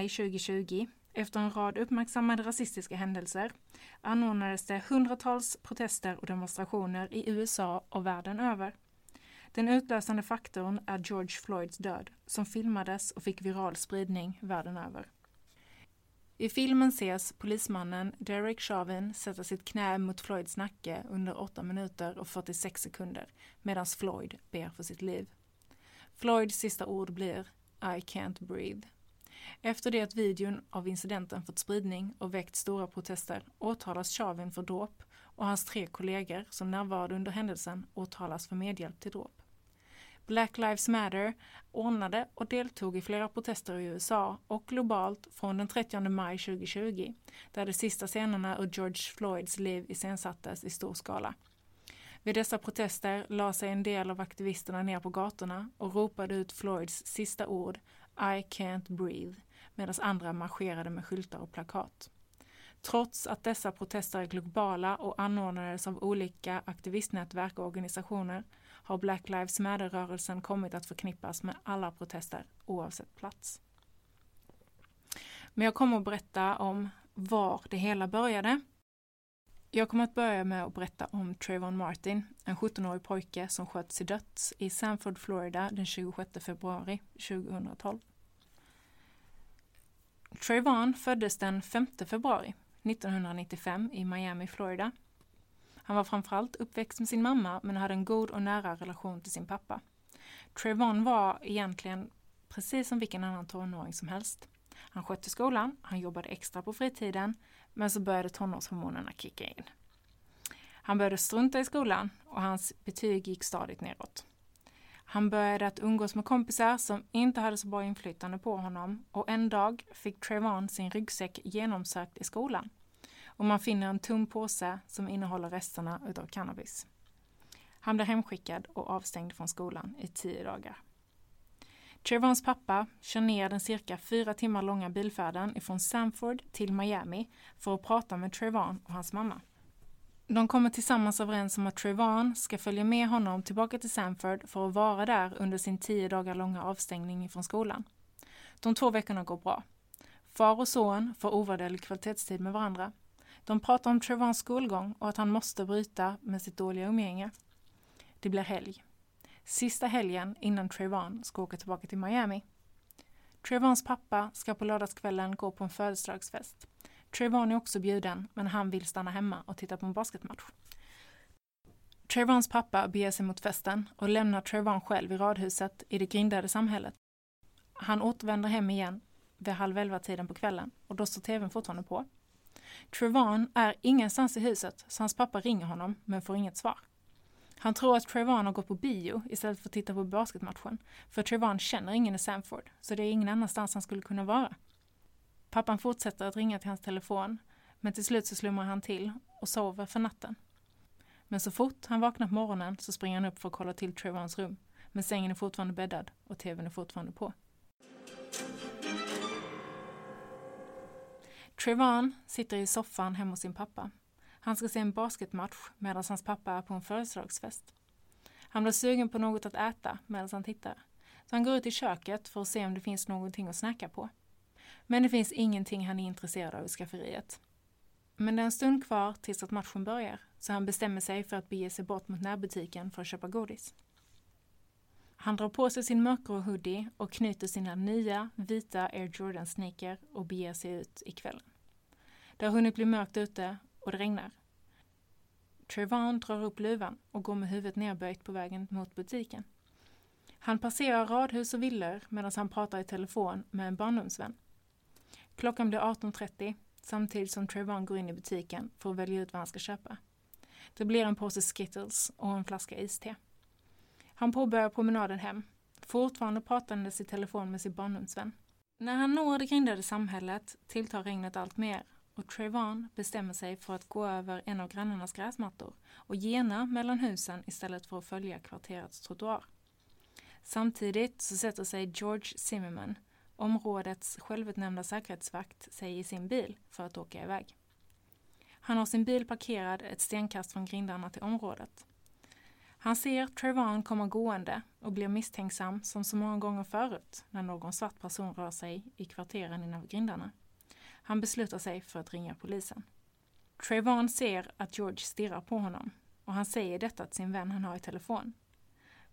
Maj 2020, efter en rad uppmärksammade rasistiska händelser, anordnades det hundratals protester och demonstrationer i USA och världen över. Den utlösande faktorn är George Floyds död, som filmades och fick viral spridning världen över. I filmen ses polismannen Derek Chauvin sätta sitt knä mot Floyds nacke under 8 minuter och 46 sekunder medan Floyd ber för sitt liv. Floyds sista ord blir I can't breathe. Efter det att videon av incidenten fått spridning och väckt stora protester åtalas Chauvin för dråp och hans tre kollegor som närvarade under händelsen åtalas för medhjälp till dråp. Black Lives Matter ordnade och deltog i flera protester i USA och globalt från den 30 maj 2020 där de sista scenerna ur George Floyds liv iscensattes i stor skala. Vid dessa protester la sig en del av aktivisterna ner på gatorna och ropade ut Floyds sista ord i can't breathe medan andra marscherade med skyltar och plakat. Trots att dessa protester är globala och anordnades av olika aktivistnätverk och organisationer har Black Lives Matter-rörelsen kommit att förknippas med alla protester oavsett plats. Men jag kommer att berätta om var det hela började. Jag kommer att börja med att berätta om Trayvon Martin, en 17-årig pojke som sköts till döds i Sanford, Florida den 26 februari 2012. Trayvon föddes den 5 februari 1995 i Miami, Florida. Han var framförallt uppväxt med sin mamma men hade en god och nära relation till sin pappa. Trayvon var egentligen precis som vilken annan tonåring som helst. Han skötte skolan, han jobbade extra på fritiden, men så började tonårshormonerna kicka in. Han började strunta i skolan och hans betyg gick stadigt neråt. Han började att umgås med kompisar som inte hade så bra inflytande på honom och en dag fick Trayvon sin ryggsäck genomsökt i skolan. Och man finner en tom påse som innehåller resterna utav cannabis. Han blir hemskickad och avstängd från skolan i tio dagar. Trevons pappa kör ner den cirka fyra timmar långa bilfärden ifrån Sanford till Miami för att prata med Trevon och hans mamma. De kommer tillsammans överens om att Trevon ska följa med honom tillbaka till Sanford för att vara där under sin tio dagar långa avstängning från skolan. De två veckorna går bra. Far och son får ovärderlig kvalitetstid med varandra. De pratar om Trevons skolgång och att han måste bryta med sitt dåliga umgänge. Det blir helg. Sista helgen innan Trayvon ska åka tillbaka till Miami. Trayvons pappa ska på lördagskvällen gå på en födelsedagsfest. Trayvon är också bjuden, men han vill stanna hemma och titta på en basketmatch. Trayvons pappa beger sig mot festen och lämnar Trayvon själv i radhuset i det grindade samhället. Han återvänder hem igen vid halv elva-tiden på kvällen och då står tvn fortfarande på. Trayvon är ingenstans i huset så hans pappa ringer honom men får inget svar. Han tror att Trayvon har gått på bio istället för att titta på basketmatchen. För Trayvon känner ingen i Sanford, så det är ingen annanstans han skulle kunna vara. Pappan fortsätter att ringa till hans telefon, men till slut så slumrar han till och sover för natten. Men så fort han vaknar på morgonen så springer han upp för att kolla till Trayvons rum. Men sängen är fortfarande bäddad och tvn är fortfarande på. Trayvon sitter i soffan hemma hos sin pappa. Han ska se en basketmatch medan hans pappa är på en födelsedagsfest. Han blir sugen på något att äta medan han tittar. Så han går ut i köket för att se om det finns någonting att snacka på. Men det finns ingenting han är intresserad av i skafferiet. Men det är en stund kvar tills att matchen börjar, så han bestämmer sig för att bege sig bort mot närbutiken för att köpa godis. Han drar på sig sin mörkgrå hoodie och knyter sina nya vita Air Jordan-sneaker och beger sig ut i kvällen. Det har hunnit bli mörkt ute och det regnar. Trevon drar upp luvan och går med huvudet nerböjt på vägen mot butiken. Han passerar radhus och villor medan han pratar i telefon med en barndomsvän. Klockan blir 18.30 samtidigt som Trevon går in i butiken för att välja ut vad han ska köpa. Det blir en påse Skittles och en flaska iste. Han påbörjar promenaden hem, fortfarande pratandes i telefon med sin barndomsvän. När han når det grindade samhället tilltar regnet allt mer och Trayvon bestämmer sig för att gå över en av grannarnas gräsmattor och gena mellan husen istället för att följa kvarterets trottoar. Samtidigt så sätter sig George Zimmerman, områdets självutnämnda säkerhetsvakt, sig i sin bil för att åka iväg. Han har sin bil parkerad ett stenkast från grindarna till området. Han ser Trevon komma gående och blir misstänksam som så många gånger förut när någon svart person rör sig i kvarteren innanför grindarna. Han beslutar sig för att ringa polisen. Trayvon ser att George stirrar på honom och han säger detta till sin vän han har i telefon.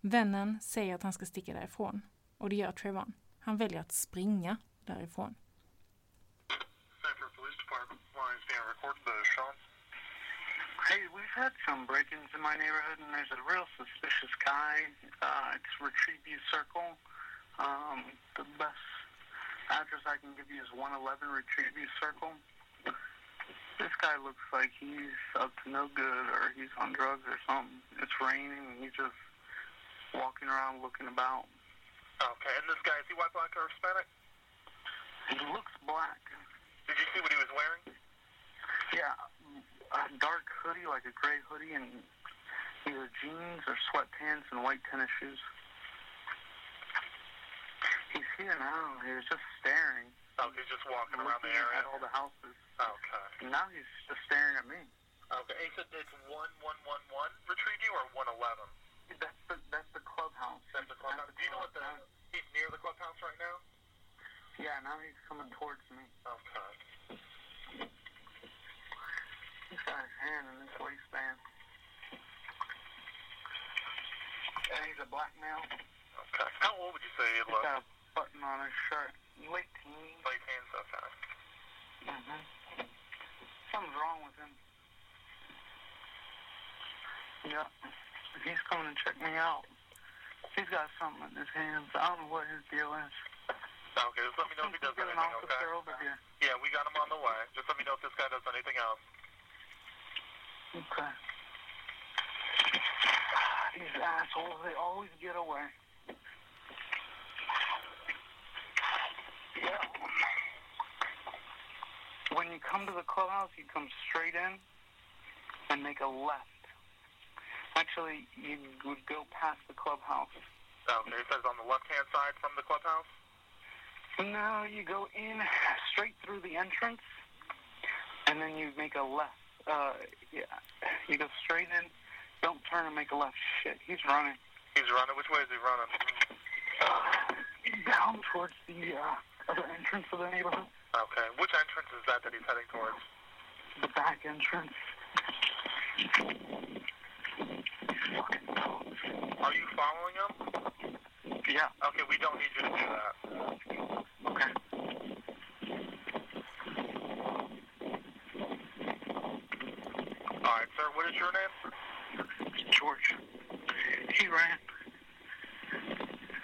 Vännen säger att han ska sticka därifrån och det gör Trayvon. Han väljer att springa därifrån. Hey, we've had some break-ins in my neighborhood, and there's a real suspicious guy. Uh, it's Retrieve Circle. Um, the best address I can give you is 111 Retrieve View Circle. This guy looks like he's up to no good, or he's on drugs or something. It's raining, and he's just walking around looking about. Okay, and this guy, is he white, black, or Hispanic? He looks black. Did you see what he was wearing? Yeah, a dark hoodie, like a gray hoodie, and either jeans or sweatpants and white tennis shoes. He's here now. He was just staring. Oh, he's just walking around the area. At all the houses. Okay. Now he's just staring at me. Okay, he said it's 1111 Retrieve you or 111? That's the that's the clubhouse. That's the clubhouse. Do you know what the, he's near the clubhouse right now? Yeah, now he's coming towards me. Okay. He's got his hand in his waistband. And he's a black male. Okay. How old would you say he looks? A on his shirt. Late teens. Late teens, okay. Mm-hmm. Something's wrong with him. Yeah. He's coming to check me out. He's got something in his hands. I don't know what his deal is. Okay, just let me know if he does anything, okay? over here. Yeah, we got him on the way. Just let me know if this guy does anything else. Okay. These assholes, they always get away. When you come to the clubhouse, you come straight in and make a left. Actually, you would go past the clubhouse. Okay, he says on the left-hand side from the clubhouse? No, you go in straight through the entrance, and then you make a left. Uh, yeah, you go straight in. Don't turn and make a left. Shit, he's running He's running. Which way is he running? down towards the uh, other entrance of the neighborhood, Okay. Which entrance is that that he's heading towards? the back entrance. Are you following him? Yeah. Okay, we don't need you to do that. Okay. All right, sir. What is your name? George. He ran.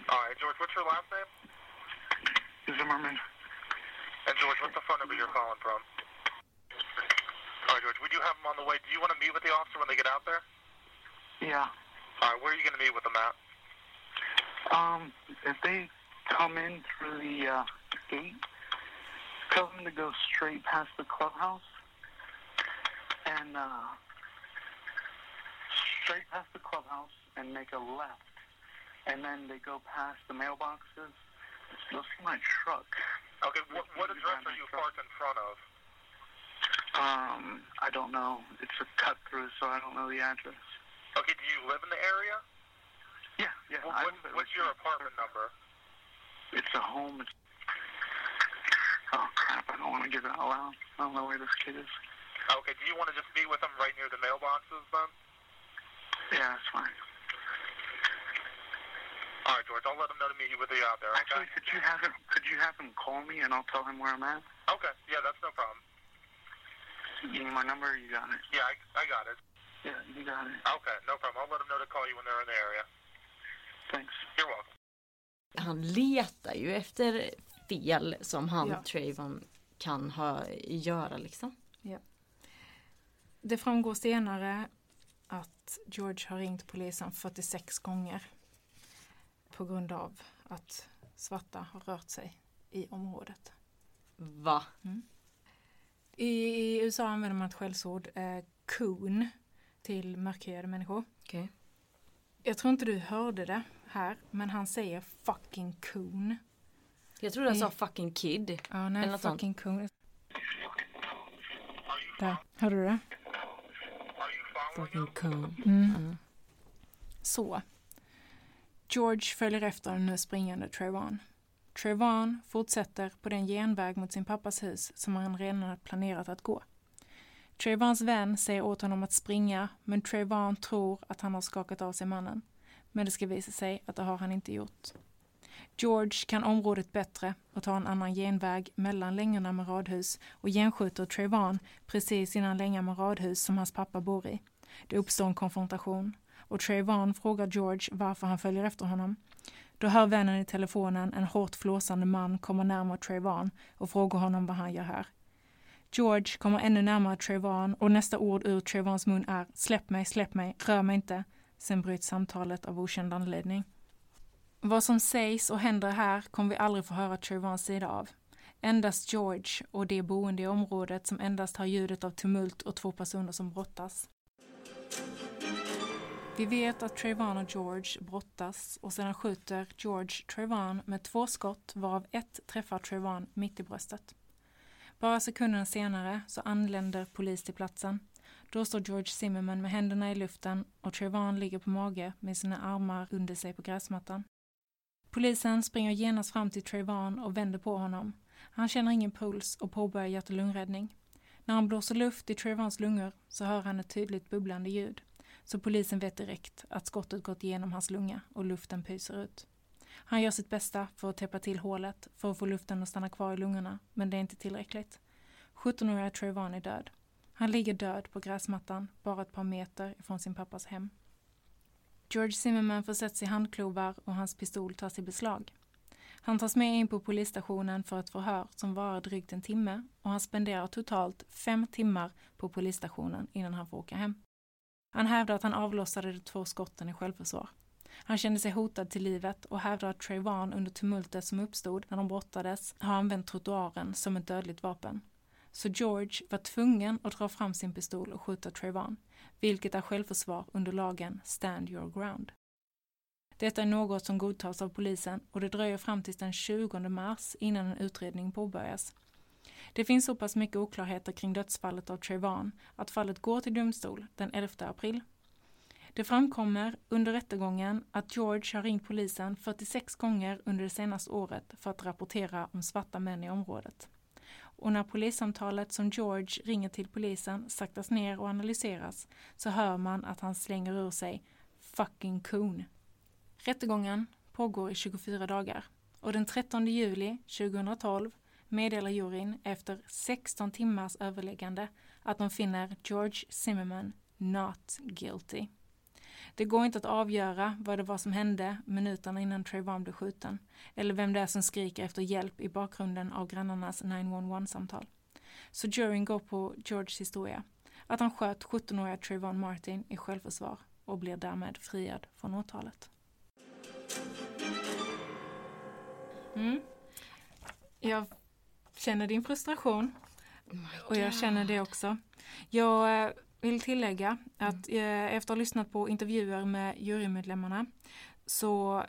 All right, George. What's your last name? Zimmerman. And George, what's the phone number you're calling from? All right, George. We do have him on the way. Do you want to meet with the officer when they get out there? Yeah. All right. Where are you going to meet with them at? Um, if they come in through the uh, gate, tell them to go straight past the clubhouse and uh, straight past the clubhouse and make a left. And then they go past the mailboxes. You'll see my truck. Okay. What, what address are you parked in front of? Um, I don't know. It's a cut through, so I don't know the address. Okay. Do you live in the area? Yeah, yeah. What, what's, what's your apartment number? It's a home. It's... Oh crap! I don't want to give it out loud. I don't know where this kid is. Okay. Do you want to just be with him right near the mailboxes then? Yeah, that's fine. All right, George. I'll let him know to meet you with you out there. Okay. Actually, could you have him? Could you have him call me and I'll tell him where I'm at? Okay. Yeah, that's no problem. You need my number? You got it. Yeah, I, I got it. Yeah, you got it. Okay, no problem. I'll let him know to call you when they're in the area. Thanks. You're welcome. Han letar ju efter fel som han, Ja. Trayvon, kan ha, göra liksom. Det framgår senare att George har ringt polisen 46 gånger på grund av att svarta har rört sig i området. Va? I, i USA använder man ett skällsord, eh, coon, till mörkhyade människor. Okej. Jag tror inte du hörde det här, men han säger fucking coon. Jag trodde han sa fucking kid. Ja, nej, Eller något sånt. fucking coon. Där, hörde du det? Fucking coon. Mm. Så. George följer efter den nu springande Trayvon. Trayvon fortsätter på den genväg mot sin pappas hus som han redan hade planerat att gå. Trayvons vän säger åt honom att springa men Trayvon tror att han har skakat av sig mannen. Men det ska visa sig att det har han inte gjort. George kan området bättre och tar en annan genväg mellan längorna med radhus och genskjuter Trayvon precis innan längan med radhus som hans pappa bor i. Det uppstår en konfrontation och Trayvon frågar George varför han följer efter honom. Då hör vännen i telefonen en hårt flåsande man komma närmare Trayvon och frågar honom vad han gör här. George kommer ännu närmare Trayvon och nästa ord ur Trayvons mun är släpp mig, släpp mig, rör mig inte. Sen bryts samtalet av okänd anledning. Vad som sägs och händer här kommer vi aldrig få höra Trayvons sida av. Endast George och de boende i området som endast har ljudet av tumult och två personer som brottas. Vi vet att Trayvon och George brottas och sedan skjuter George Trayvon med två skott varav ett träffar Trayvon mitt i bröstet. Bara sekunder senare så anländer polis till platsen. Då står George Zimmerman med händerna i luften och Trayvon ligger på mage med sina armar under sig på gräsmattan. Polisen springer genast fram till Trayvon och vänder på honom. Han känner ingen puls och påbörjar hjärt och lungräddning. När han blåser luft i Trayvons lungor så hör han ett tydligt bubblande ljud. Så polisen vet direkt att skottet gått igenom hans lunga och luften pyser ut. Han gör sitt bästa för att täppa till hålet för att få luften att stanna kvar i lungorna, men det är inte tillräckligt. 17-åriga Trayvon är död. Han ligger död på gräsmattan, bara ett par meter ifrån sin pappas hem. George Zimmerman försätts i handklovar och hans pistol tas i beslag. Han tas med in på polisstationen för ett förhör som varar drygt en timme och han spenderar totalt fem timmar på polisstationen innan han får åka hem. Han hävdar att han avlossade de två skotten i självförsvar. Han kände sig hotad till livet och hävdar att Trayvon under tumultet som uppstod när de brottades har använt trottoaren som ett dödligt vapen. Så George var tvungen att dra fram sin pistol och skjuta Trayvon, vilket är självförsvar under lagen Stand your ground. Detta är något som godtas av polisen och det dröjer fram till den 20 mars innan en utredning påbörjas. Det finns så pass mycket oklarheter kring dödsfallet av Trayvon att fallet går till domstol den 11 april. Det framkommer under rättegången att George har ringt polisen 46 gånger under det senaste året för att rapportera om svarta män i området. Och när polissamtalet som George ringer till polisen saktas ner och analyseras så hör man att han slänger ur sig “fucking coon”. Rättegången pågår i 24 dagar och den 13 juli 2012 meddelar juryn efter 16 timmars överläggande att de finner George Zimmerman not guilty. Det går inte att avgöra vad det var som hände minuterna innan Trayvon blev skjuten eller vem det är som skriker efter hjälp i bakgrunden av grannarnas 911-samtal. Så juryn går på Georges historia, att han sköt 17-åriga Trayvon Martin i självförsvar och blir därmed friad från åtalet. Mm. Jag känner din frustration och jag känner det också. Jag eh, vill tillägga att eh, efter att ha lyssnat på intervjuer med jurymedlemmarna så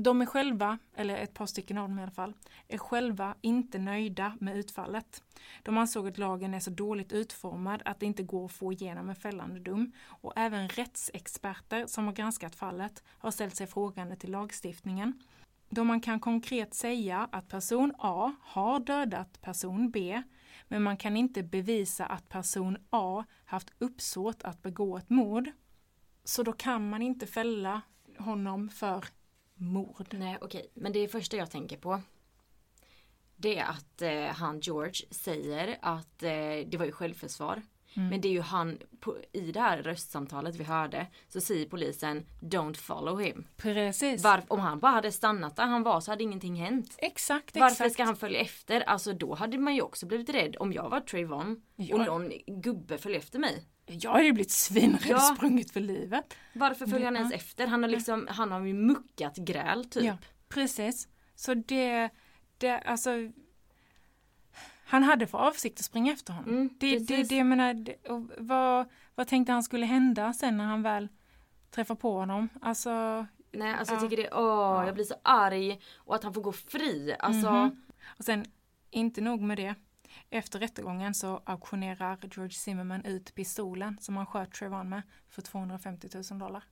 de är själva, eller ett par stycken av dem i alla fall, är själva inte nöjda med utfallet. De ansåg att lagen är så dåligt utformad att det inte går att få igenom en fällande dom. Och även rättsexperter som har granskat fallet har ställt sig frågande till lagstiftningen. Då man kan konkret säga att person A har dödat person B men man kan inte bevisa att person A haft uppsåt att begå ett mord. Så då kan man inte fälla honom för mord. Nej okej, men det första jag tänker på. Det är att eh, han George säger att eh, det var ju självförsvar. Mm. Men det är ju han, på, i det här röstsamtalet vi hörde så säger polisen Don't follow him. Precis. Var, om han bara hade stannat där han var så hade ingenting hänt. exakt, Varför exakt. ska han följa efter? Alltså då hade man ju också blivit rädd om jag var Trayvon Ja. och någon gubbe följde efter mig. Jag hade ju blivit svinrädd Ja. sprungit för livet. Varför följer han ens efter? Han har liksom, han har ju muckat gräl typ. Ja, precis. Så det, det alltså han hade för avsikt att springa efter honom. Mm, det, det, det, menar, det, vad, vad tänkte han skulle hända sen när han väl träffar på honom? Alltså, Nej alltså Ja. jag tycker det, åh jag blir så arg och att han får gå fri. Alltså Mhm. och sen inte nog med det. Efter rättegången så auktionerar George Zimmerman ut pistolen som han sköt Trayvon med för 250 000 dollar.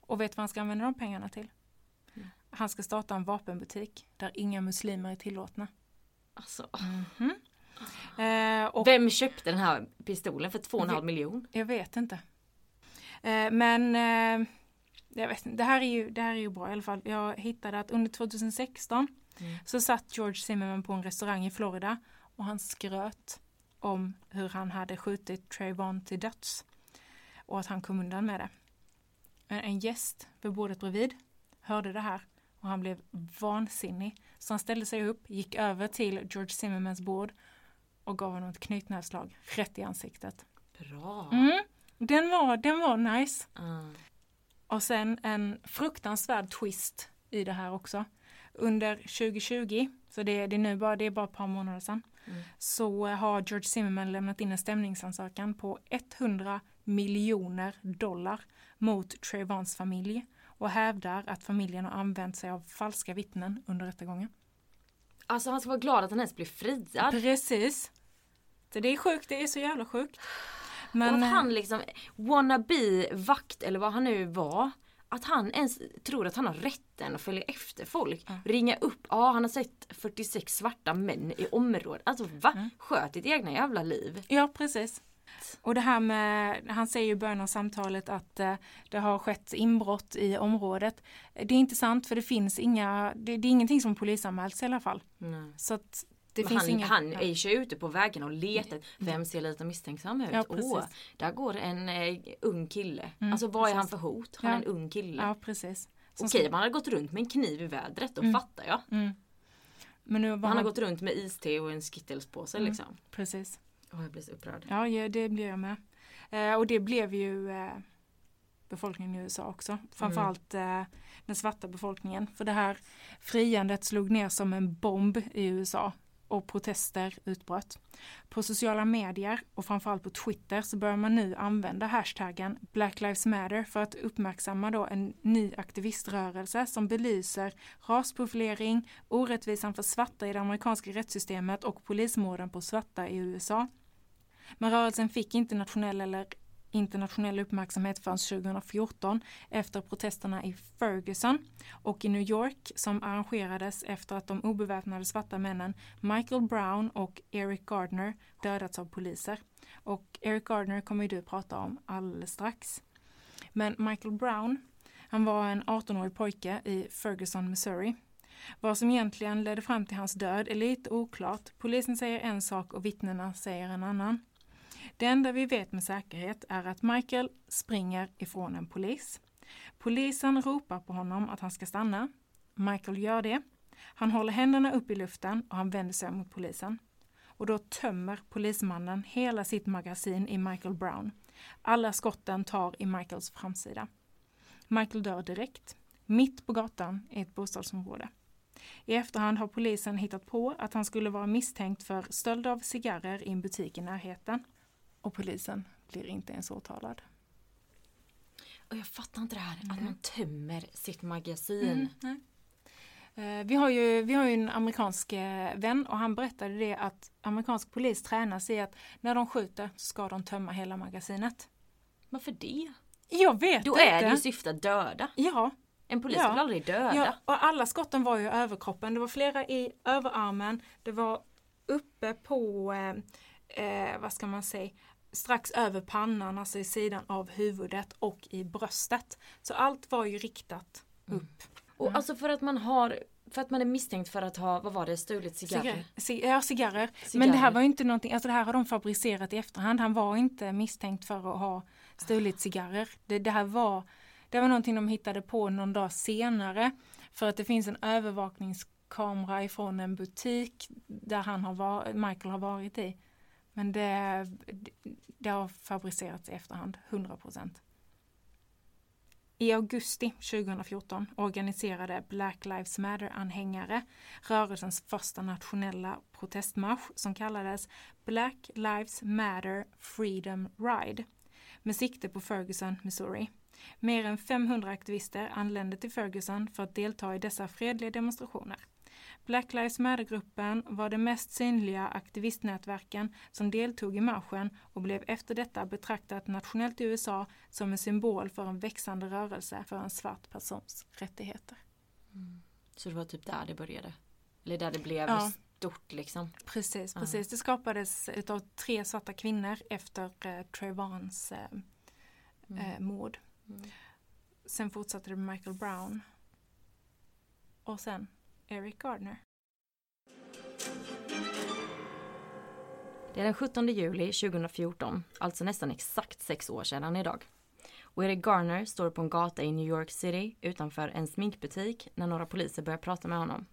Och vet vad han ska använda de pengarna till? Mm. Han ska starta en vapenbutik där inga muslimer är tillåtna. Alltså, Eh, och vem köpte den här pistolen för 2,5 Vi- miljon? Jag vet inte. Eh, men eh, jag vet inte. Det, här är ju, det här är ju bra i alla fall. Jag hittade att under 2016 Mm. så satt George Zimmerman på en restaurang i Florida och han skröt om hur han hade skjutit Trayvon till döds. Och att han kom undan med det. Men en gäst vid bordet bredvid hörde det här och han blev vansinnig. Så han ställde sig upp, gick över till George Zimmermans bord och gav honom ett knytnävsslag rätt i ansiktet. Bra. Mm, den, var, den var nice. Ah. Och sen en fruktansvärd twist i det här också. Under 2020, så det, det är nu bara, det är bara ett par månader sedan, Mm. så har George Zimmerman lämnat in en stämningsansökan på 100 miljoner dollar mot Trayvons familj och hävdar att familjen har använt sig av falska vittnen under rättegången. Alltså han ska vara glad att han ens blir friad. Precis. Så det är sjukt, det är så jävla sjukt. Men, och att eh, han liksom wannabe vakt eller vad han nu var. Att han ens tror att han har rätten att följa efter folk. Ja. Ringa upp, ja han har sett 46 svarta män i området. Alltså va? Mm. Sköt ditt egna jävla liv. Ja, precis. Och det här med, han säger ju i början av samtalet att eh, det har skett inbrott i området. Det är inte sant för det finns inga, det, det är ingenting som polisanmälts i alla fall. Så att det Men finns han inga... han är ju ute på vägen och letar. Vem ser lite misstänksam ut? Ja, precis. Åh, där går en eh, ung kille. Mm, alltså vad är han precis. för hot? Han är Ja. en ung kille. Ja, precis. Som Okej, så- om han hade gått runt med en kniv i vädret, då Mm. fattar jag. Mm. Men nu Han han, har gått runt med iste och en Skittles-påse Mm. liksom. Precis. Åh, jag blir så upprörd. Ja, det blir jag med. Eh, och det blev ju eh, befolkningen i USA också. Framförallt eh, den svarta befolkningen. För det här friandet slog ner som en bomb i USA och protester utbröt. På sociala medier och framförallt på Twitter så börjar man nu använda hashtaggen Black Lives Matter för att uppmärksamma då en ny aktiviströrelse som belyser rasprofilering, orättvisan för svarta i det amerikanska rättssystemet och polismorden på svarta i USA. Men rörelsen fick inte nationell eller internationell uppmärksamhet fanns 2014 efter protesterna i Ferguson och i New York som arrangerades efter att de obeväpnade svarta männen Michael Brown och Eric Gardner dödats av poliser. Och Eric Gardner kommer ju du prata om alldeles strax. Men Michael Brown, han var en 18-årig pojke i Ferguson, Missouri. Vad som egentligen ledde fram till hans död är lite oklart. Polisen säger en sak och vittnena säger en annan. Det enda vi vet med säkerhet är att Michael springer ifrån en polis. Polisen ropar på honom att han ska stanna. Michael gör det. Han håller händerna upp i luften och han vänder sig mot polisen. Och då tömmer polismannen hela sitt magasin i Michael Brown. Alla skotten tar i Michaels framsida. Michael dör direkt, mitt på gatan i ett bostadsområde. I efterhand har polisen hittat på att han skulle vara misstänkt för stöld av cigarrer i en butik i närheten. Och polisen blir inte ens åtalad. Och jag fattar inte det här att man tömmer sitt magasin. Mm, Eh, Vi har, ju, vi har ju en amerikansk eh, vän och han berättade det att amerikansk polis tränas i att när de skjuter ska de tömma hela magasinet. Varför det? Jag vet Då inte. är det ju syfte att döda. Ja, En polis Ja. vill aldrig döda. ja, och alla skotten var ju överkroppen. Det var flera i överarmen. Det var uppe på, eh, eh, vad ska man säga, strax över pannan, alltså i sidan av huvudet och i bröstet. Så allt var ju riktat upp. Och alltså för att man har, för att man är misstänkt för att ha, vad var det, stulit cigarrer? Cigarrer. Ja, cigarrer. Cigarrer. Men det här var ju inte någonting, alltså det här har de fabricerat i efterhand. Han var inte misstänkt för att ha stulit cigarrer. Det, det här var, det var någonting de hittade på någon dag senare. För att det finns en övervakningskamera ifrån en butik där han har var, Michael har varit i. Men det, det har fabricerats i efterhand, 100 procent. I augusti 2014 organiserade Black Lives Matter-anhängare rörelsens första nationella protestmarsch som kallades Black Lives Matter Freedom Ride med sikte på Ferguson, Missouri. Mer än 500 aktivister anlände till Ferguson för att delta i dessa fredliga demonstrationer. Black Lives Matter-gruppen var det mest synliga aktivistnätverken som deltog i marschen och blev efter detta betraktat nationellt i USA som en symbol för en växande rörelse för en svart persons rättigheter. Så det var typ där det började? Eller där det blev Ja. stort liksom? Precis, precis. Det skapades utav tre svarta kvinnor efter eh, Trayvons eh, eh, mord. Mm. Sen fortsatte det med Michael Brown. Och sen Eric Gardner. Det är den 17 juli 2014, alltså nästan exakt sex år sedan idag. Och Eric Garner står på en gata i New York City utanför en sminkbutik när några poliser börjar prata med honom.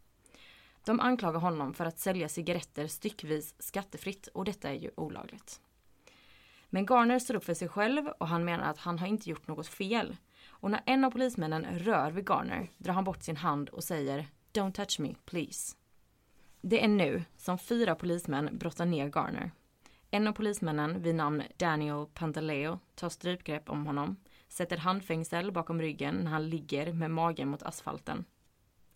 De anklagar honom för att sälja cigaretter styckvis skattefritt och detta är ju olagligt. Men Garner står upp för sig själv och han menar att han har inte gjort något fel. Och när en av polismännen rör vid Garner drar han bort sin hand och säger “Don't touch me, please”. Det är nu som fyra polismän brottar ner Garner. En av polismännen vid namn Daniel Pantaleo tar strypgrepp om honom, sätter handfängsel bakom ryggen när han ligger med magen mot asfalten.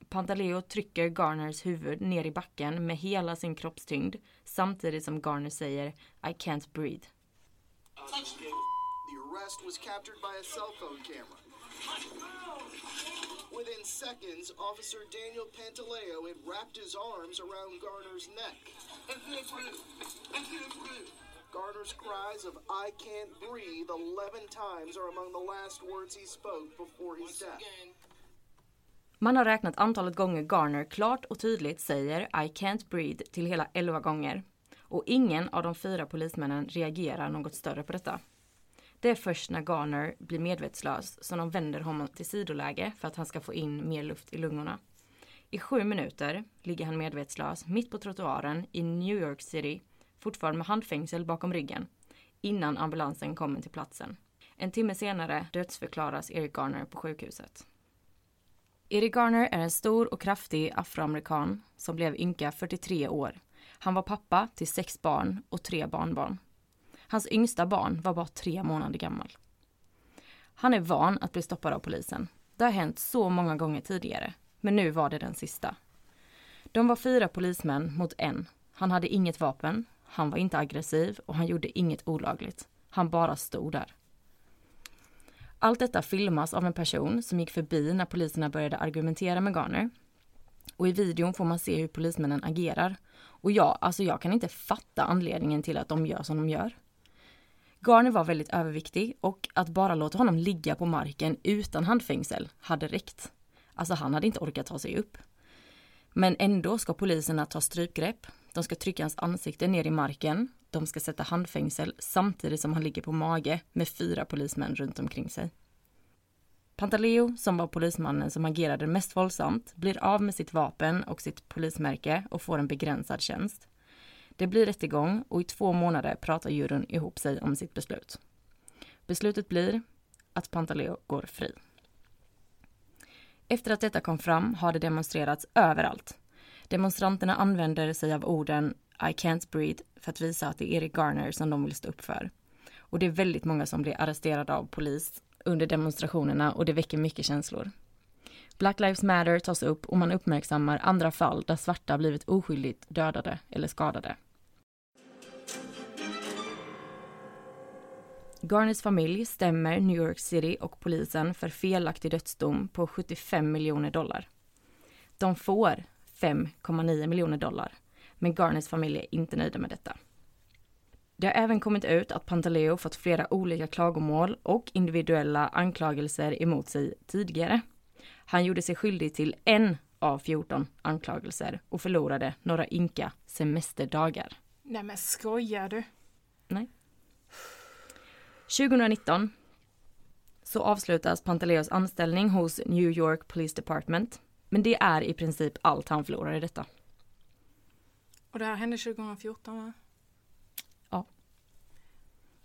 Pantaleo trycker Garners huvud ner i backen med hela sin kroppstyngd samtidigt som Garner säger I can't breathe. The arrest was captured by a cell phone camera. Within seconds, Officer Daniel Pantaleo had wrapped his arms around Garner's neck. Garner's cries of I can't breathe 11 times are among the last words he spoke before his death. Man har räknat antalet gånger Garner klart och tydligt säger I can't breathe till hela 11 gånger. Och ingen av de fyra polismännen reagerar något större på detta. Det är först när Garner blir medvetslös som de vänder honom till sidoläge för att han ska få in mer luft i lungorna. I sju minuter ligger han medvetslös mitt på trottoaren i New York City, fortfarande med handfängsel bakom ryggen, innan ambulansen kommer till platsen. En timme senare dödsförklaras Eric Garner på sjukhuset. Eric Garner är en stor och kraftig afroamerikan som blev ynka 43 år. Han var pappa till sex barn och tre barnbarn. Hans yngsta barn var bara tre månader gammal. Han är van att bli stoppad av polisen. Det har hänt så många gånger tidigare, men nu var det den sista. De var fyra polismän mot en. Han hade inget vapen, han var inte aggressiv och han gjorde inget olagligt. Han bara stod där. Allt detta filmas av en person som gick förbi när poliserna började argumentera med Garner. Och i videon får man se hur polismännen agerar. Och ja, alltså jag kan inte fatta anledningen till att de gör som de gör. Garner var väldigt överviktig och att bara låta honom ligga på marken utan handfängsel hade räckt. Alltså han hade inte orkat ta sig upp. Men ändå ska poliserna ta strypgrepp. De ska trycka hans ansikte ner i marken. De ska sätta handfängsel samtidigt som han ligger på mage med fyra polismän runt omkring sig. Pantaleo, som var polismannen som agerade mest våldsamt, blir av med sitt vapen och sitt polismärke och får en begränsad tjänst. Det blir rättegång och i två månader pratar juryn ihop sig om sitt beslut. Beslutet blir att Pantaleo går fri. Efter att detta kom fram har det demonstrerats överallt. Demonstranterna använder sig av orden I can't breathe för att visa att det är Eric Garner som de vill stå upp för. Och det är väldigt många som blir arresterade av polis under demonstrationerna och det väcker mycket känslor. Black Lives Matter tas upp och man uppmärksammar andra fall där svarta blivit oskyldigt dödade eller skadade. Garners familj stämmer New York City och polisen för felaktig dödsdom på 75 miljoner dollar. De får 5,9 miljoner dollar, men Garners familj är inte nöjda med detta. Det har även kommit ut att Pantaleo fått flera olika klagomål och individuella anklagelser emot sig tidigare. Han gjorde sig skyldig till en av 14 anklagelser och förlorade några ynka semesterdagar. Nej men skojar du? 2019 så avslutas Pantaleos anställning hos New York Police Department. Men det är i princip allt han förlorar i detta. Och det här hände 2014 va?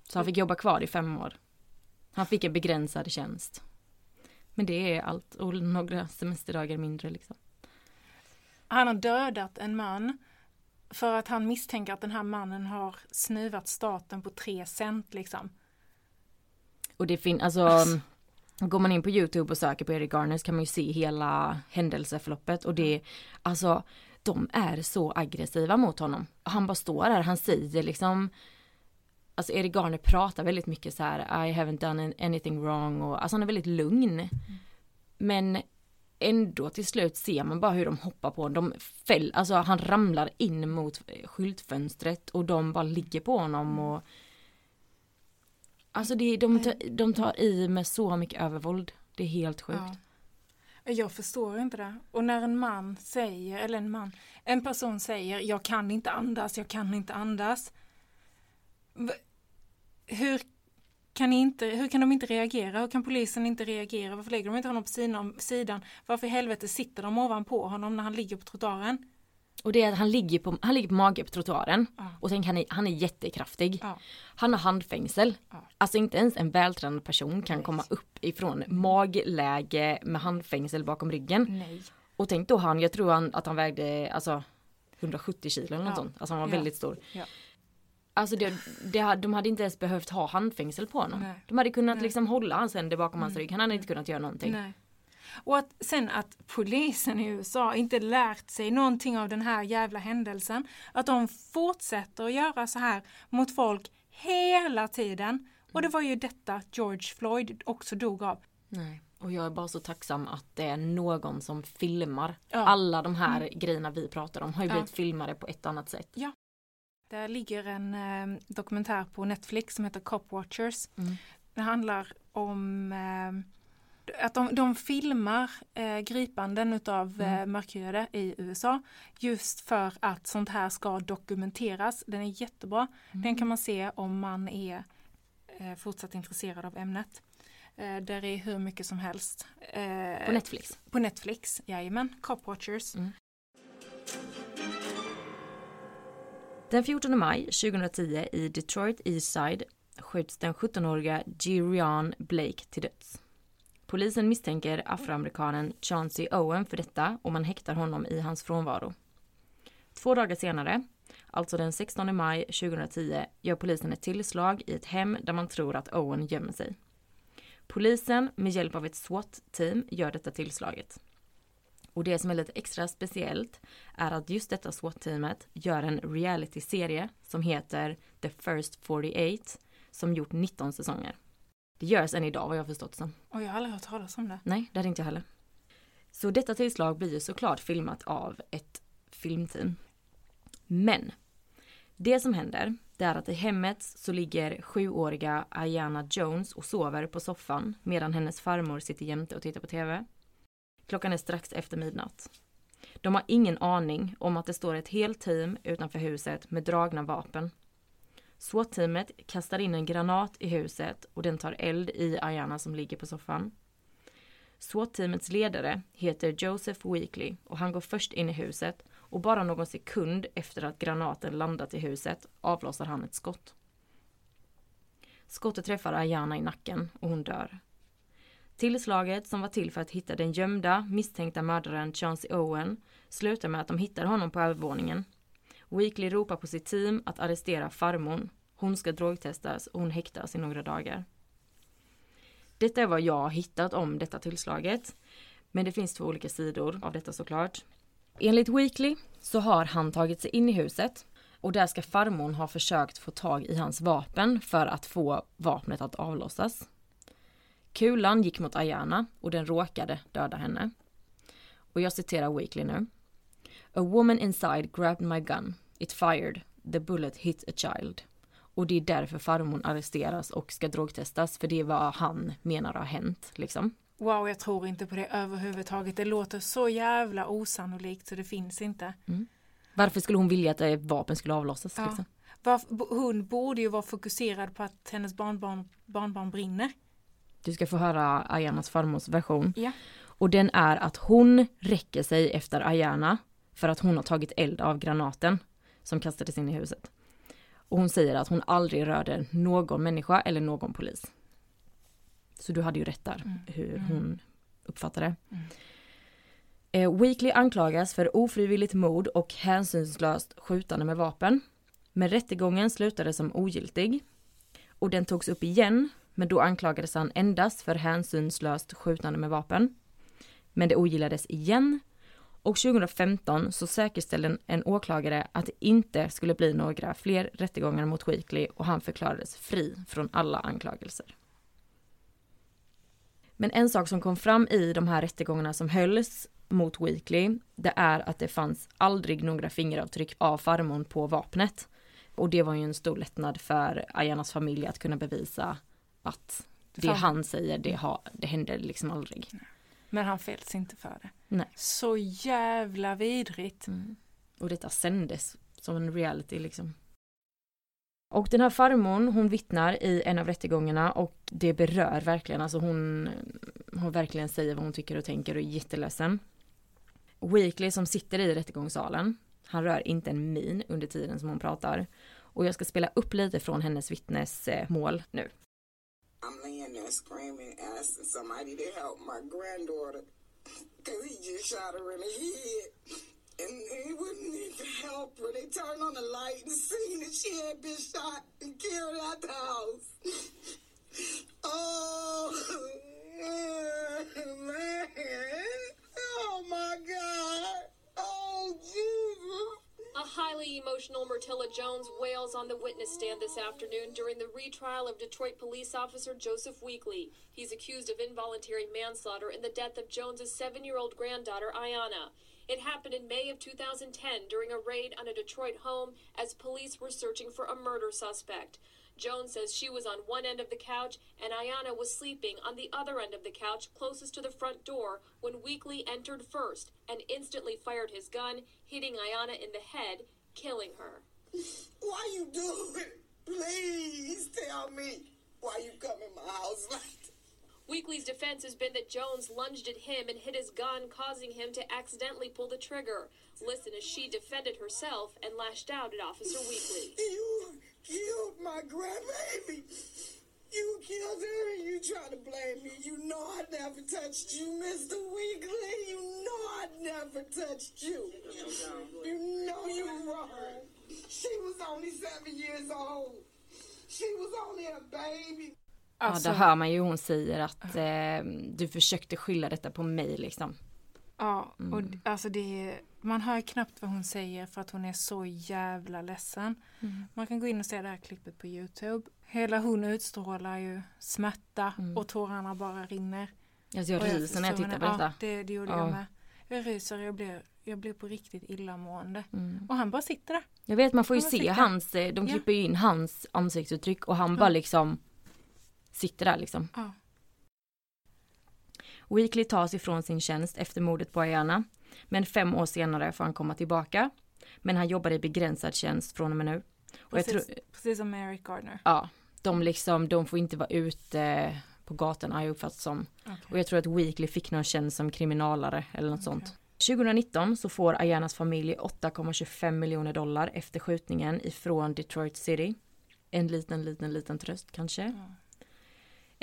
Så han fick jobba kvar i fem år. Han fick en begränsad tjänst. Men det är allt och några semesterdagar mindre liksom. Han har dödat en man för att han misstänker att den här mannen har snuvat staten på tre cent liksom. Och det finns, alltså går man in på Youtube och söker på Eric Garner så kan man ju se hela händelseförloppet och det, alltså de är så aggressiva mot honom. Han bara står där, han säger liksom Alltså Eric Garner pratar väldigt mycket så här I haven't done anything wrong och alltså han är väldigt lugn. Men ändå till slut ser man bara hur de hoppar på honom. De fäll, alltså han ramlar in mot skyltfönstret och de bara ligger på honom och Alltså det, de, tar- de tar i med så mycket övervåld. Det är helt sjukt. Ja. Jag förstår inte det. Och när en man säger, eller en man, en person säger jag kan inte andas, jag kan inte andas. Hur kan, inte, hur kan de inte reagera? Hur kan polisen inte reagera? Varför lägger de inte honom på sidan? Varför i helvete sitter de ovanpå honom när han ligger på trottoaren? Och det är att han ligger på, han ligger på mage på trottoaren. Ja. Och tänk han är, han är jättekraftig. Ja. Han har handfängsel. Ja. Alltså inte ens en vältränad person kan komma upp ifrån magläge med handfängsel bakom ryggen. Nej. Och tänk då han, jag tror han, att han vägde alltså 170 kilo eller något sånt. Alltså han var väldigt stor. Alltså det, det, de hade inte ens behövt ha handfängsel på honom. Nej. De hade kunnat Nej. liksom hålla hans händer bakom hans rygg. Han hade inte kunnat göra någonting. Nej. Och att sen att polisen i USA inte lärt sig någonting av den här jävla händelsen. Att de fortsätter att göra så här mot folk hela tiden. Och det var ju detta George Floyd också dog av. Nej. Och jag är bara så tacksam att det är någon som filmar. Ja. Alla de här grejerna vi pratar om har ju Ja. blivit filmade på ett annat sätt. Det ligger en eh, dokumentär på Netflix som heter Cop Watchers. Mm. Det handlar om eh, att de, de filmar eh, gripanden utav eh, mörkhyade i USA just för att sånt här ska dokumenteras. Den är jättebra. Den kan man se om man är eh, fortsatt intresserad av ämnet. Eh, där är hur mycket som helst. Eh, På Netflix. På Netflix, jajamän. Cop Watchers. Mm. Den 14 maj 2010 i Detroit Eastside skjuts den 17-åriga Gerion Blake till döds. Polisen misstänker afroamerikanen Chauncey Owen för detta och man häktar honom i hans frånvaro. Två dagar senare, alltså den 16 maj 2010, gör polisen ett tillslag i ett hem där man tror att Owen gömmer sig. Polisen med hjälp av ett SWAT-team gör detta tillslaget. Och det som är lite extra speciellt är att just detta SWAT-teamet gör en reality-serie som heter The First 48 som gjort 19 säsonger. Görs än idag vad jag har förstått som. Och jag har aldrig hört talas om det. Nej, det hade inte jag heller. Så detta tillslag blir ju såklart filmat av ett filmteam. Men det som händer, det är att i hemmet så ligger sjuåriga Ayana Jones och sover på soffan medan hennes farmor sitter jämte och tittar på TV. Klockan är strax efter midnatt. De har ingen aning om att det står ett helt team utanför huset med dragna vapen. SWAT-teamet kastar in en granat i huset och den tar eld i Ayana som ligger på soffan. SWAT-teamets ledare heter Joseph Weekly och han går först in i huset och bara någon sekund efter att granaten landat i huset avlossar han ett skott. Skottet träffar Ayana i nacken och hon dör. Tillslaget som var till för att hitta den gömda misstänkta mördaren Chauncey Owen slutar med att de hittar honom på övervåningen. Weekly ropar på sitt team att arrestera farmon. Hon ska drogtestas och hon häktas i några dagar. Detta är vad jag har hittat om detta tillslaget. Men det finns två olika sidor av detta såklart. Enligt Weekly så har han tagit sig in i huset och där ska farmon ha försökt få tag i hans vapen för att få vapnet att avlossas. Kulan gick mot Ayana och den råkade döda henne. Och jag citerar Weekly nu. A woman inside grabbed my gun. It fired. The bullet hit a child. Och det är därför farmor arresteras och ska drogtestas, för det är vad han menar har hänt liksom. Wow, jag tror inte på det överhuvudtaget. Det låter så jävla osannolikt så det finns inte. Varför skulle hon vilja att ett vapen skulle avlossas? Ja. Liksom? Hon borde ju vara fokuserad på att hennes barnbarn, barnbarn brinner. Du ska få höra Ayanas farmors version. Ja. Och den är att hon räcker sig efter Ayana för att hon har tagit eld av granaten som kastades in i huset. Och hon säger att hon aldrig rörde någon människa eller någon polis. Så du hade ju rätt där hur hon uppfattade det. Eh, Weekly anklagas för ofrivilligt mord och hänsynslöst skjutande med vapen. Men rättegången slutade som ogiltig. Och den togs upp igen, men då anklagades han endast för hänsynslöst skjutande med vapen. Men det ogillades igen. Och 2015 så säkerställde en, åklagare att det inte skulle bli några fler rättegångar mot Weekly och han förklarades fri från alla anklagelser. Men en sak som kom fram i de här rättegångarna som hölls mot Weekly, det är att det fanns aldrig några fingeravtryck av farmor på vapnet. Och det var ju en stor lättnad för Ayanas familj att kunna bevisa att det han säger, det, har, det hände liksom aldrig. Men han fälls inte för det. Nej. Så jävla vidrigt. Och detta sändes som en reality liksom. Och den här farmor, hon vittnar i en av rättegångarna och det berör verkligen, alltså hon, hon verkligen säger vad hon tycker och tänker och är jätteledsen. Weekly som sitter i rättegångssalen, han rör inte en min under tiden som hon pratar. Och jag ska spela upp lite från hennes vittnesmål nu. I'm laying there screaming, asking somebody to help my granddaughter because he just shot her in the head. And he wouldn't even help her. They turned on the light and seen that she had been shot and carried out the house. Oh, man. Oh, my God. Oh, Jesus. A highly emotional Myrtilla Jones wails on the witness stand this afternoon during the retrial of Detroit police officer Joseph Weekly. He's accused of involuntary manslaughter in the death of Jones's seven year old granddaughter, Ayana. It happened in May of 2010 during a raid on a Detroit home as police were searching for a murder suspect. Jones says she was on one end of the couch and Ayana was sleeping on the other end of the couch closest to the front door when Weekly entered first and instantly fired his gun, hitting Ayana in the head, killing her. Why you do it? Please tell me why you come in my house like that. Weekly's defense has been that Jones lunged at him and hit his gun, causing him to accidentally pull the trigger. Listen as she defended herself and lashed out at Officer Weekly. You killed my grandbaby. You killed her and you try to blame me. You know I never touched you, Mr. Weekly. You know I never touched you. You know you're wrong. She was only seven years old. She was only a baby. Alltså, Ja, där hör man ju hon säger att eh, du försökte skylla detta på mig liksom. Ja, och d- alltså det är, man hör knappt vad hon säger för att hon är så jävla ledsen. Man kan gå in och se det här klippet på Youtube. Hela hon utstrålar ju smärta och tårarna bara rinner. Alltså jag ryser när jag tittar på detta. Ja, det, det gjorde Ja. jag med. Jag ryser och jag blir, jag blir på riktigt illamående. Mm. Och han bara sitter där. Jag vet man får ju Ja, men se fick hans, eh, de Ja. klipper ju in hans ansiktsuttryck och han bara liksom sitter där liksom. Ja. Weekly tas ifrån sin tjänst efter mordet på Ayana. Men fem år senare får han komma tillbaka. Men han jobbar i begränsad tjänst från och med nu. Och Precis, tror, precis som Eric Gardner. ja, de liksom, de får inte vara ute på gatorna har jag uppfattat som. Och jag tror att Weekly fick någon tjänst som kriminalare eller något sånt. 2019 så får Ayanas familj 8,25 miljoner dollar efter skjutningen ifrån Detroit City. En liten, liten, liten tröst kanske.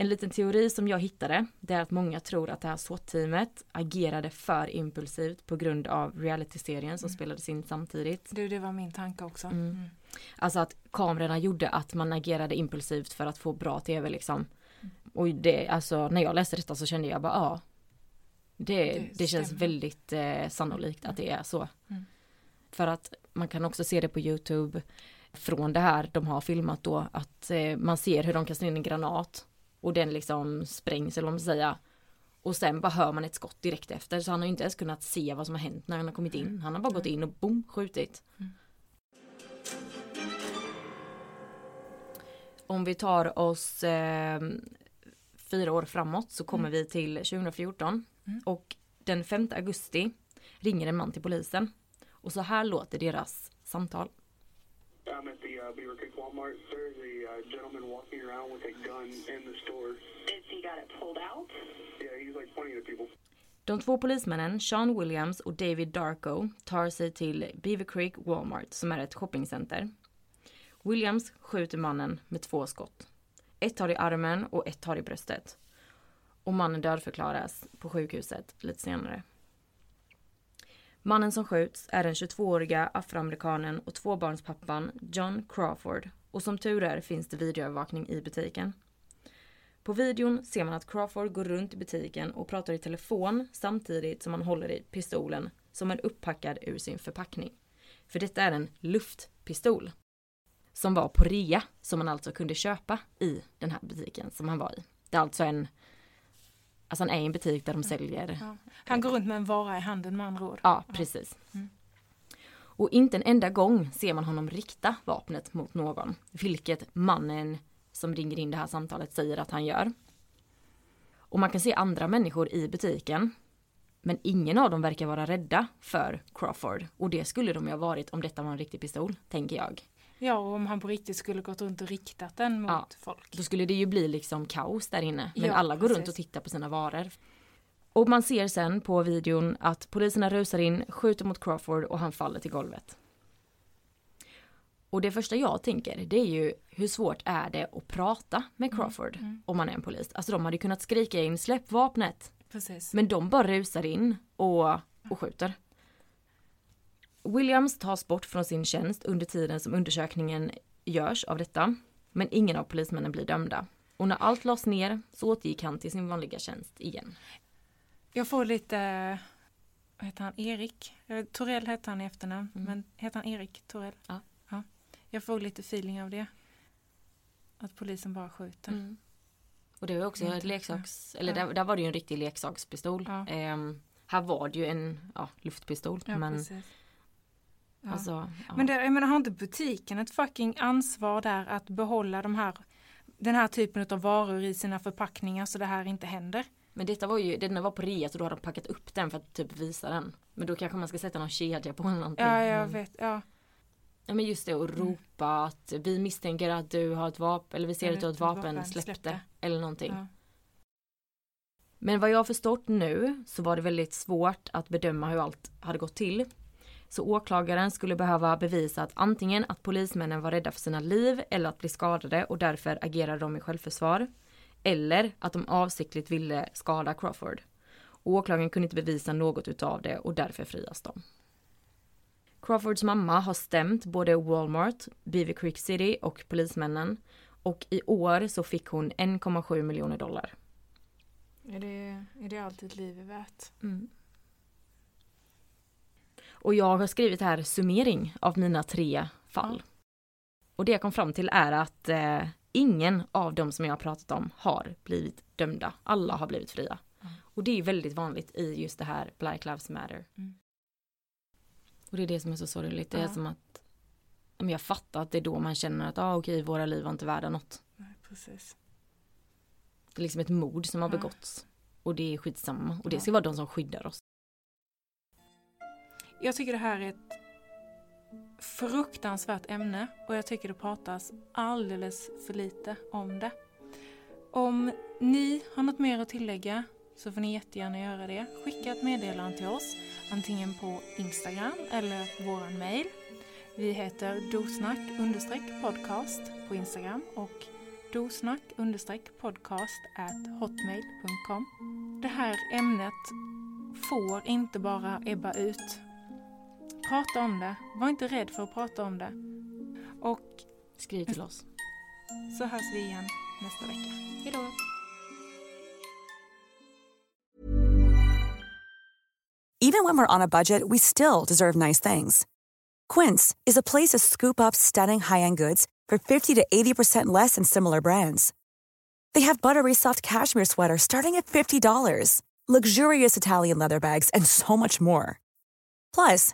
En liten teori som jag hittade, det är att många tror att det här SWAT-teamet agerade för impulsivt på grund av realityserien som spelades in samtidigt. Du, det var min tanke också. Mm. Alltså att kamerorna gjorde att man agerade impulsivt för att få bra tv liksom. Och det, alltså när jag läste detta så kände jag bara ja. Det, Det det, känns väldigt eh, sannolikt att det är så. För att man kan också se det på Youtube från det här de har filmat då att eh, man ser hur de kastar in en granat och den liksom sprängs eller vad man ska säga. Och sen bara hör man ett skott direkt efter så han har ju inte ens kunnat se vad som har hänt när han har kommit in. Han har bara gått in och boom skjutit. Om vi tar oss eh, fyra år framåt så kommer vi till 2014 och den 5 augusti ringer en man till polisen och så här låter deras samtal. Uh, Beaver Creek Walmart. There's a uh, gentleman walking around with a gun in the store. Is he got it pulled out? Yeah, he's like pointing at people. De två polismännen, Sean Williams och David Darko, tar sig till Beaver Creek Walmart som är ett shoppingcenter. Williams skjuter mannen med två skott. Ett har i armen och ett har i bröstet. Och mannen dödförklaras på sjukhuset lite senare. Mannen som skjuts är den 22-åriga afroamerikanen och tvåbarnspappan John Crawford och som tur är finns det videoövervakning i butiken. På videon ser man att Crawford går runt i butiken och pratar i telefon samtidigt som han håller i pistolen som är upppackad ur sin förpackning. För detta är en luftpistol. Som var på rea, som man alltså kunde köpa i den här butiken som han var i. Det är alltså en... Alltså han är i en butik där de säljer... Ja. Han går runt med en vara i handen med andra ord. Ja, precis. Och inte en enda gång ser man honom rikta vapnet mot någon. Vilket mannen som ringer in det här samtalet säger att han gör. Och man kan se andra människor i butiken. Men ingen av dem verkar vara rädda för Crawford. Och det skulle de ju ha varit om detta var en riktig pistol, tänker jag. Ja, och om han på riktigt skulle gått runt och riktat den mot Ja. folk. Då skulle det ju bli liksom kaos där inne. Men Ja, alla går runt precis. och tittar på sina varor. Och man ser sen på videon att poliserna rusar in, skjuter mot Crawford och han faller till golvet. Och det första jag tänker det är ju hur svårt är det att prata med Crawford om man är en polis. Alltså de hade kunnat skrika in släpp vapnet. Precis. Men de bara rusar in och, och skjuter. Williams tas bort från sin tjänst under tiden som undersökningen görs av detta. Men ingen av polismännen blir dömda. Och när allt lades ner så återgick han till sin vanliga tjänst igen. Jag får lite, vad heter han, Erik? Eh, Torell heter han i efternamn, men heter han Erik Torell? Ja. ja. Jag får lite feeling av det. Att polisen bara skjuter. Och det var också ett leksaks... Eller Ja. där, där var det ju en riktig leksakspistol. Ja. Ehm, här var det ju en ja, luftpistol. Men precis. Ja. alltså... Ja. Men det, jag menar, har inte butiken ett fucking ansvar där att behålla de här, den här typen av varor i sina förpackningar så det här inte händer? Men detta var ju, den var på rea så då hade de packat upp den för att typ visa den. Men då kanske man ska sätta någon kedja på eller någonting. Ja, jag Men- vet. Ja. Ja men just det att ropa att vi misstänker att du har ett vapen eller vi ser Eller att du har ett vapen, vapen, släpp släpp det. det. Eller någonting. Ja. Men vad jag har förstått nu så var det väldigt svårt att bedöma hur allt hade gått till. Så åklagaren skulle behöva bevisa att antingen att polismännen var rädda för sina liv eller att bli skadade och därför agerade de i självförsvar. Eller att de avsiktligt ville skada Crawford. Åklagaren kunde inte bevisa något utav det och därför frias de. Crawfords mamma har stämt både Walmart, Beaver Creek City och polismännen. Och i år så fick hon 1,7 miljoner dollar. Är, det, är det allt ett liv är värt? Och jag har skrivit här summering av mina tre fall. Och det jag kom fram till är att eh, ingen av dem som jag har pratat om har blivit dömda. Alla har blivit fria. Och det är väldigt vanligt i just det här Black Lives Matter. Mm. Och det är det som är så sorgligt. Det är Ja. som att ja, men jag fattar att det är då man känner att ah, okej, våra liv var inte värda något. Nej, precis. Det är liksom ett mord som har Ja. begåtts. Och det är skitsamma. Och det Ja. ska vara de som skyddar oss. Jag tycker det här är ett fruktansvärt ämne och jag tycker det pratas alldeles för lite om det. Om ni har något mer att tillägga så får ni jättegärna göra det. Skicka ett meddelande till oss, antingen på Instagram eller vår mail. Vi heter dosnack understreck podcast på Instagram och dosnack understreck podcast at hotmail.com. Det här ämnet får inte bara ebba ut. Prata om det. Var inte rädd för att prata om det. Och Skriv till oss. så hörs vi igen nästa vecka. Hej då! Even when we're on a budget, we still deserve nice things. Quince is a place to scoop up stunning high-end goods for 50 to 80% less than similar brands. They have buttery soft cashmere sweaters starting at $50, luxurious Italian leather bags, and so much more. Plus,